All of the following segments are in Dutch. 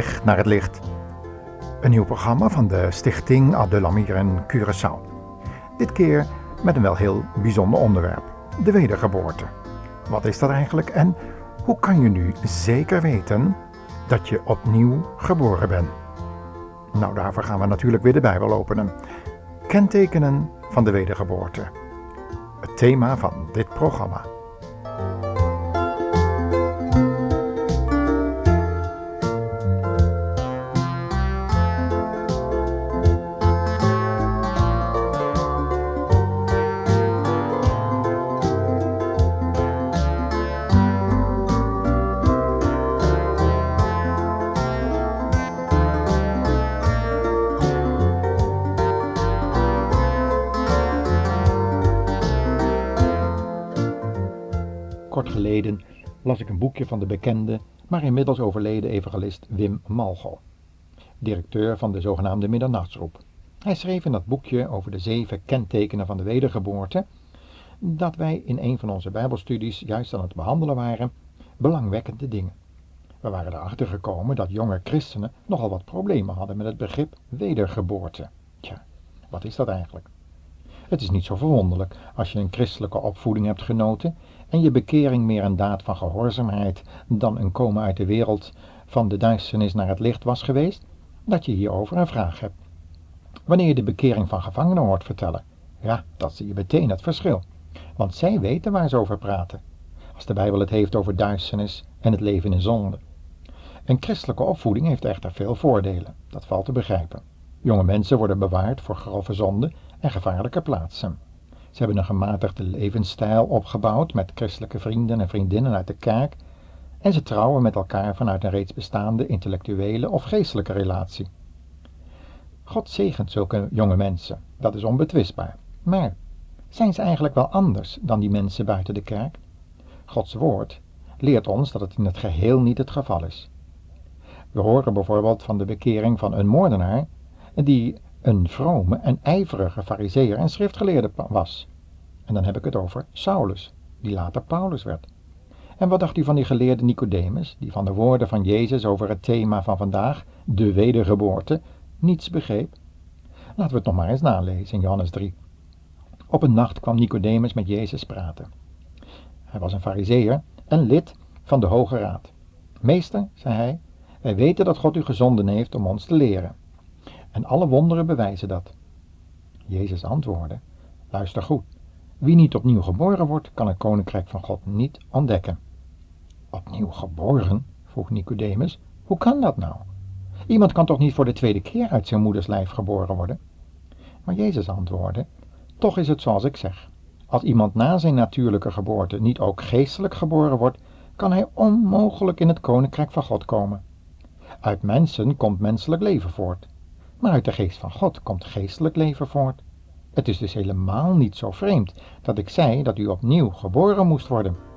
weg naar het licht. Een nieuw programma van de Stichting Adelamir in Curaçao. Dit keer met een wel heel bijzonder onderwerp: de wedergeboorte. Wat is dat eigenlijk en hoe kan je nu zeker weten dat je opnieuw geboren bent? Nou, daarvoor gaan we natuurlijk weer de Bijbel openen. Kentekenen van de wedergeboorte. Het thema van dit programma. Las ik een boekje van de bekende, maar inmiddels overleden evangelist Wim Malgo, directeur van de zogenaamde middernachtsroep. Hij schreef in dat boekje over de zeven kentekenen van de wedergeboorte, dat wij in een van onze bijbelstudies juist aan het behandelen waren, belangwekkende dingen. We waren erachter gekomen dat jonge christenen nogal wat problemen hadden met het begrip wedergeboorte. Tja, wat is dat eigenlijk? Het is niet zo verwonderlijk als je een christelijke opvoeding hebt genoten en je bekering meer een daad van gehoorzaamheid dan een komen uit de wereld van de duisternis naar het licht was geweest, dat je hierover een vraag hebt. Wanneer je de bekering van gevangenen hoort vertellen, ja, dat zie je meteen het verschil. Want zij weten waar ze over praten. Als de Bijbel het heeft over duisternis en het leven in zonde. Een christelijke opvoeding heeft echter veel voordelen, dat valt te begrijpen. Jonge mensen worden bewaard voor grove zonde en gevaarlijke plaatsen. Ze hebben een gematigde levensstijl opgebouwd met christelijke vrienden en vriendinnen uit de kerk en ze trouwen met elkaar vanuit een reeds bestaande intellectuele of geestelijke relatie. God zegent zulke jonge mensen, dat is onbetwistbaar. Maar zijn ze eigenlijk wel anders dan die mensen buiten de kerk? Gods woord leert ons dat het in het geheel niet het geval is. We horen bijvoorbeeld van de bekering van een moordenaar die een vrome en ijverige fariseer en schriftgeleerde was. En dan heb ik het over Saulus, die later Paulus werd. En wat dacht u van die geleerde Nicodemus, die van de woorden van Jezus over het thema van vandaag, de wedergeboorte, niets begreep? Laten we het nog maar eens nalezen in Johannes 3. Op een nacht kwam Nicodemus met Jezus praten. Hij was een fariseer en lid van de Hoge Raad. Meester, zei hij, wij weten dat God u gezonden heeft om ons te leren. En alle wonderen bewijzen dat. Jezus antwoordde, luister goed, wie niet opnieuw geboren wordt, kan het koninkrijk van God niet ontdekken. Opnieuw geboren? vroeg Nicodemus, hoe kan dat nou? Iemand kan toch niet voor de tweede keer uit zijn moeders lijf geboren worden? Maar Jezus antwoordde, toch is het zoals ik zeg. Als iemand na zijn natuurlijke geboorte niet ook geestelijk geboren wordt, kan hij onmogelijk in het koninkrijk van God komen. Uit mensen komt menselijk leven voort, maar uit de geest van God komt geestelijk leven voort. Het is dus helemaal niet zo vreemd dat ik zei dat u opnieuw geboren moest worden.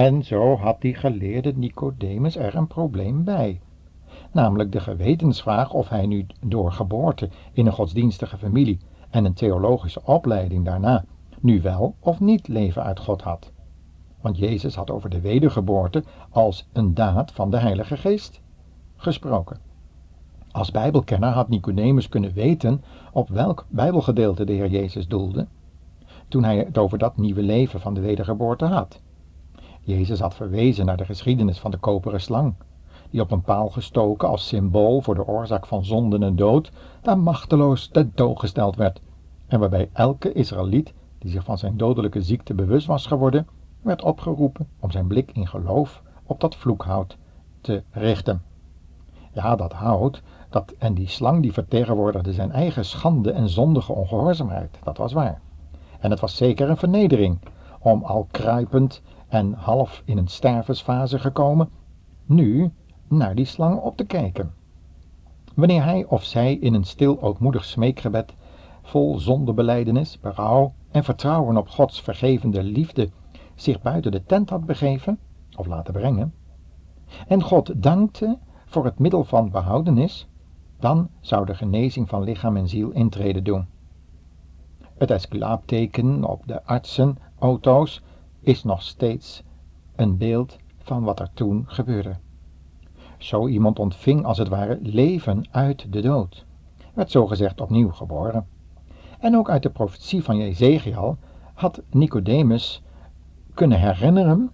En zo had die geleerde Nicodemus er een probleem bij. namelijk de gewetensvraag of hij nu door geboorte in een godsdienstige familie en een theologische opleiding daarna nu wel of niet leven uit God had. Want Jezus had over de wedergeboorte als een daad van de Heilige Geest gesproken. Als Bijbelkenner had Nicodemus kunnen weten op welk Bijbelgedeelte de Heer Jezus doelde, toen hij het over dat nieuwe leven van de wedergeboorte had. Jezus had verwezen naar de geschiedenis van de koperen slang, die op een paal gestoken als symbool voor de oorzaak van zonden en dood, daar machteloos tentoongesteld werd, en waarbij elke Israëliet die zich van zijn dodelijke ziekte bewust was geworden, werd opgeroepen om zijn blik in geloof op dat vloekhout te richten. Ja, dat hout dat, en die slang die vertegenwoordigde zijn eigen schande en zondige ongehoorzaamheid, dat was waar. En het was zeker een vernedering om al kruipend en half in een stervensfase gekomen, nu naar die slang op te kijken. Wanneer hij of zij in een stil ootmoedig smeekgebed, vol zondebeleidenis, berouw en vertrouwen op Gods vergevende liefde, zich buiten de tent had begeven, of laten brengen, en God dankte voor het middel van behoudenis, dan zou de genezing van lichaam en ziel intreden doen. Het esculaapteken op de artsenauto's is nog steeds een beeld van wat er toen gebeurde. Zo iemand ontving als het ware leven uit de dood, werd zogezegd opnieuw geboren. En ook uit de profetie van Jezegiel had Nicodemus kunnen herinneren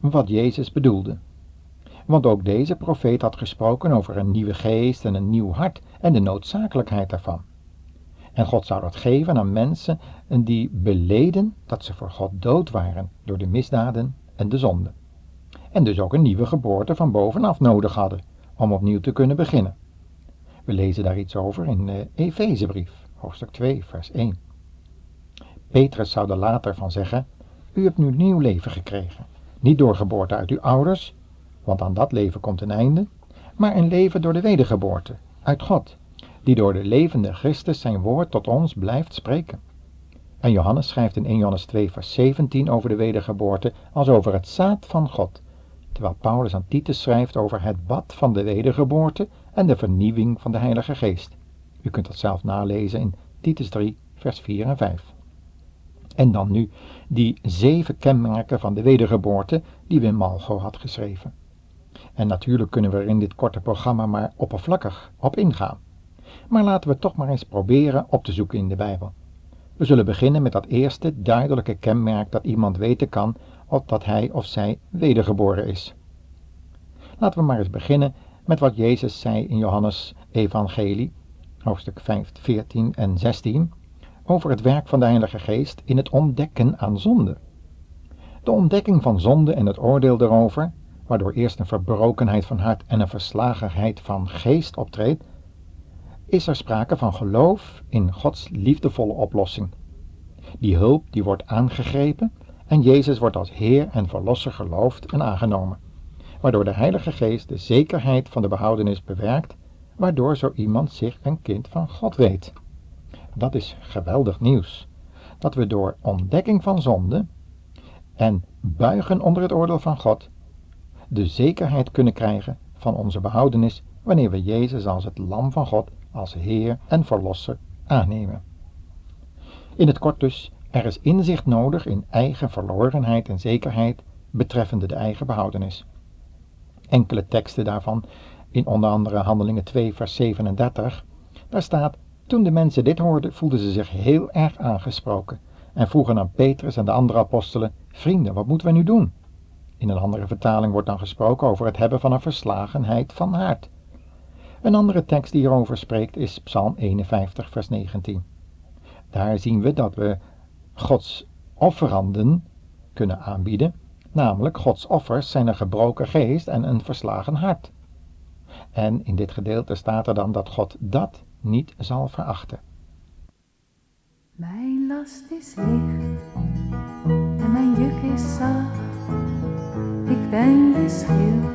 wat Jezus bedoelde. Want ook deze profeet had gesproken over een nieuwe geest en een nieuw hart en de noodzakelijkheid daarvan. En God zou dat geven aan mensen die beleden dat ze voor God dood waren door de misdaden en de zonde. En dus ook een nieuwe geboorte van bovenaf nodig hadden om opnieuw te kunnen beginnen. We lezen daar iets over in de Efezebrief, hoofdstuk 2, vers 1. Petrus zou er later van zeggen: U hebt nu nieuw leven gekregen. Niet door geboorte uit uw ouders, want aan dat leven komt een einde, maar een leven door de wedergeboorte, uit God, die door de levende Christus zijn woord tot ons blijft spreken. En Johannes schrijft in 1 Johannes 2 vers 17 over de wedergeboorte als over het zaad van God, terwijl Paulus aan Titus schrijft over het bad van de wedergeboorte en de vernieuwing van de Heilige Geest. U kunt dat zelf nalezen in Titus 3 vers 4 en 5. En dan nu die zeven kenmerken van de wedergeboorte die Wim Malgo had geschreven. En natuurlijk kunnen we er in dit korte programma maar oppervlakkig op ingaan. Maar laten we toch maar eens proberen op te zoeken in de Bijbel. We zullen beginnen met dat eerste duidelijke kenmerk dat iemand weten kan of dat hij of zij wedergeboren is. Laten we maar eens beginnen met wat Jezus zei in Johannes Evangelie, hoofdstuk 5, 14 en 16, over het werk van de Heilige Geest in het ontdekken aan zonde. De ontdekking van zonde en het oordeel daarover, waardoor eerst een verbrokenheid van hart en een verslagenheid van geest optreedt, is er sprake van geloof in Gods liefdevolle oplossing. Die hulp die wordt aangegrepen en Jezus wordt als Heer en Verlosser geloofd en aangenomen, waardoor de Heilige Geest de zekerheid van de behoudenis bewerkt, waardoor zo iemand zich een kind van God weet. Dat is geweldig nieuws, dat we door ontdekking van zonde en buigen onder het oordeel van God de zekerheid kunnen krijgen van onze behoudenis wanneer we Jezus als het Lam van God, als Heer en Verlosser aannemen. In het kort dus, er is inzicht nodig in eigen verlorenheid en zekerheid betreffende de eigen behoudenis. Enkele teksten daarvan, in onder andere Handelingen 2, vers 37, daar staat: Toen de mensen dit hoorden, voelden ze zich heel erg aangesproken en vroegen aan Petrus en de andere apostelen: Vrienden, wat moeten we nu doen? In een andere vertaling wordt dan gesproken over het hebben van een verslagenheid van hart. Een andere tekst die hierover spreekt is Psalm 51, vers 19. Daar zien we dat we Gods offeranden kunnen aanbieden, namelijk Gods offers zijn een gebroken geest en een verslagen hart. En in dit gedeelte staat er dan dat God dat niet zal verachten. Mijn last is licht en mijn juk is zacht. Ik ben je schild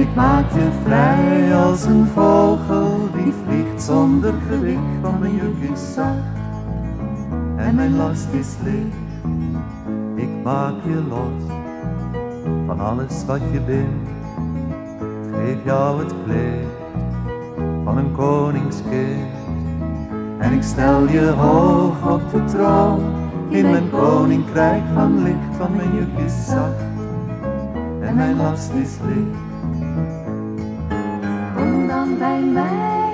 Ik maak je vrij als een vogel die vliegt zonder gewicht, van mijn juk zacht en mijn last is licht. Ik maak je los van alles wat je bent. Geef jou het kleed van een koningskind. En ik stel je hoog op de troon, in mijn koninkrijk van licht, van mijn juk zacht en mijn last is licht. Kom dan bij mij,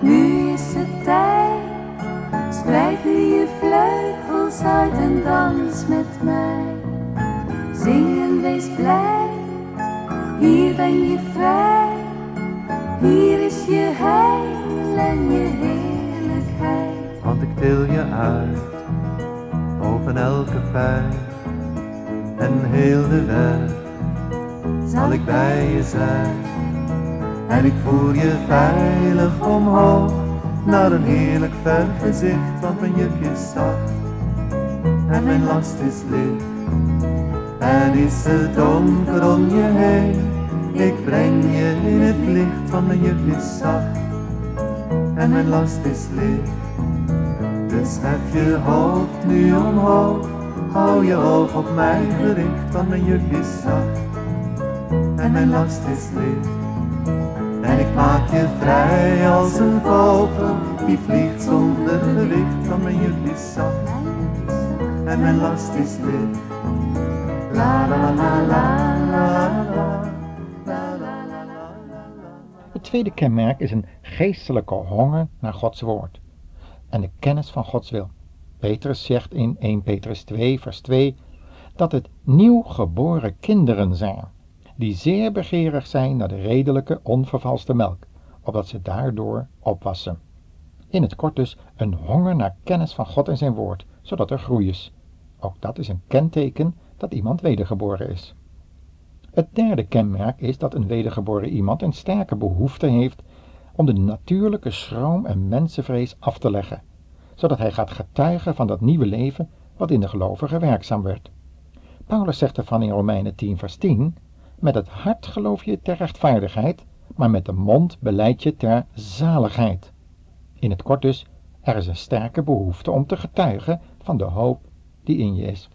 nu is het tijd. Spreid nu je vleugels uit en dans met mij. Zing en wees blij, hier ben je vrij. Hier is je heil en je heerlijkheid. Want ik til je uit, boven elke pijn. En heel de weg zal ik bij je zijn. En ik voer je veilig omhoog, naar een heerlijk vergezicht. Want mijn juk is zacht, en mijn last is licht. En is het donker om je heen, ik breng je in het licht. Want mijn juk is zacht, en mijn last is licht. Dus hef je hoofd nu omhoog, hou je oog op mij gericht, want mijn juk zacht en mijn last is licht. Ik maak je vrij als een vogel die vliegt zonder gewicht, want mijn juk zacht en mijn last is licht. La la la la la la. Het tweede kenmerk is een geestelijke honger naar Gods woord en de kennis van Gods wil. Petrus zegt in 1 Petrus 2, vers 2 dat het nieuw geboren kinderen zijn, die zeer begeerig zijn naar de redelijke, onvervalste melk, opdat ze daardoor opwassen. In het kort dus een honger naar kennis van God en zijn woord, zodat er groei is. Ook dat is een kenteken dat iemand wedergeboren is. Het derde kenmerk is dat een wedergeboren iemand een sterke behoefte heeft om de natuurlijke schroom en mensenvrees af te leggen, zodat hij gaat getuigen van dat nieuwe leven wat in de gelovige werkzaam werd. Paulus zegt ervan in Romeinen 10 vers 10, met het hart geloof je ter rechtvaardigheid, maar met de mond beleid je ter zaligheid. In het kort dus, er is een sterke behoefte om te getuigen van de hoop die in je is.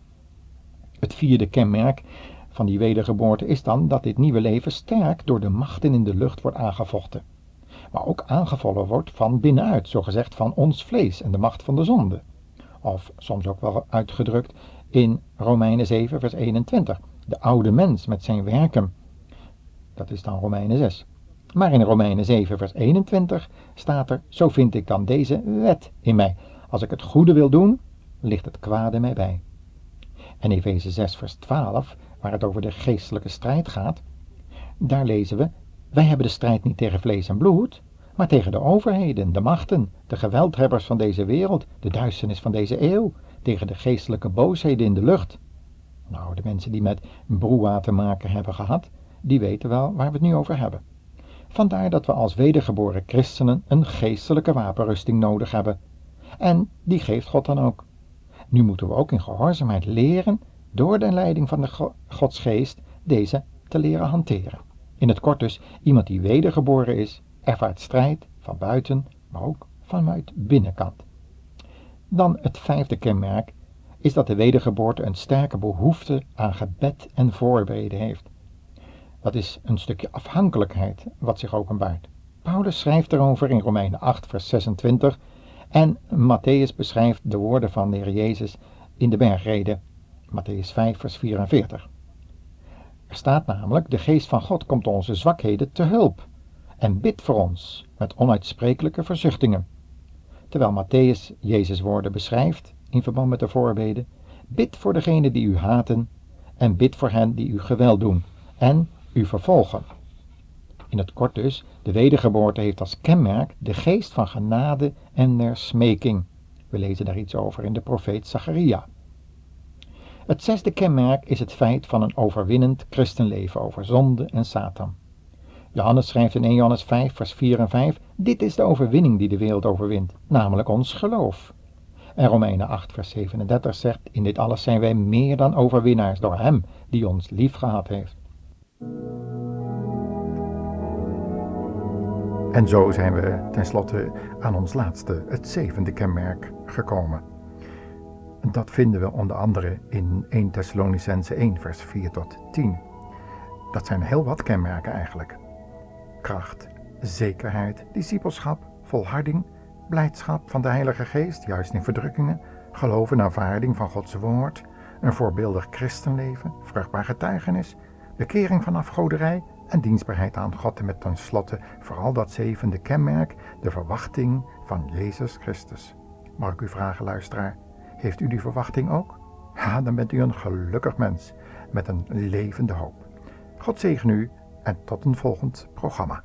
Het vierde kenmerk van die wedergeboorte is dan dat dit nieuwe leven sterk door de machten in de lucht wordt aangevochten. Maar ook aangevallen wordt van binnenuit, zogezegd van ons vlees en de macht van de zonde. Of soms ook wel uitgedrukt in Romeinen 7, vers 21. De oude mens met zijn werken. Dat is dan Romeinen 6. Maar in Romeinen 7, vers 21 staat er: Zo vind ik dan deze wet in mij. Als ik het goede wil doen, ligt het kwade mij bij. En Efeze 6, vers 12, waar het over de geestelijke strijd gaat, daar lezen we: Wij hebben de strijd niet tegen vlees en bloed, maar tegen de overheden, de machten, de geweldhebbers van deze wereld, de duisternis van deze eeuw, tegen de geestelijke boosheden in de lucht. Nou, de mensen die met broewa te maken hebben gehad, die weten wel waar we het nu over hebben. Vandaar dat we als wedergeboren christenen een geestelijke wapenrusting nodig hebben. En die geeft God dan ook. Nu moeten we ook in gehoorzaamheid leren, door de leiding van de Godsgeest, deze te leren hanteren. In het kort dus, iemand die wedergeboren is, ervaart strijd van buiten, maar ook vanuit binnenkant. Dan het vijfde kenmerk is dat de wedergeboorte een sterke behoefte aan gebed en voorbeden heeft. Dat is een stukje afhankelijkheid wat zich openbaart. Paulus schrijft erover in Romeinen 8, vers 26 en Matthäus beschrijft de woorden van de Heer Jezus in de bergrede, Matthäus 5, vers 44. Er staat namelijk, de geest van God komt onze zwakheden te hulp en bidt voor ons met onuitsprekelijke verzuchtingen. Terwijl Matthäus Jezus woorden beschrijft in verband met de voorbeden, bid voor degenen die u haten en bid voor hen die u geweld doen en u vervolgen. In het kort dus, de wedergeboorte heeft als kenmerk de geest van genade en der smeking. We lezen daar iets over in de profeet Zacharia. Het zesde kenmerk is het feit van een overwinnend christenleven over zonde en Satan. Johannes schrijft in 1 Johannes 5, vers 4 en 5: Dit is de overwinning die de wereld overwint, namelijk ons geloof. En Romeinen 8, vers 37 zegt: In dit alles zijn wij meer dan overwinnaars door Hem die ons lief gehad heeft. En zo zijn we tenslotte aan ons laatste, het zevende kenmerk, gekomen. Dat vinden we onder andere in 1 Thessalonicense 1 vers 4 tot 10. Dat zijn heel wat kenmerken eigenlijk. Kracht, zekerheid, discipelschap, volharding, blijdschap van de Heilige Geest, juist in verdrukkingen, geloof en aanvaarding van Gods woord, een voorbeeldig christenleven, vruchtbaar getuigenis, bekering van afgoderij en dienstbaarheid aan God met tenslotte vooral dat zevende kenmerk, de verwachting van Jezus Christus. Mag ik u vragen, luisteraar, heeft u die verwachting ook? Dan bent u een gelukkig mens met een levende hoop. God zegen u en tot een volgend programma.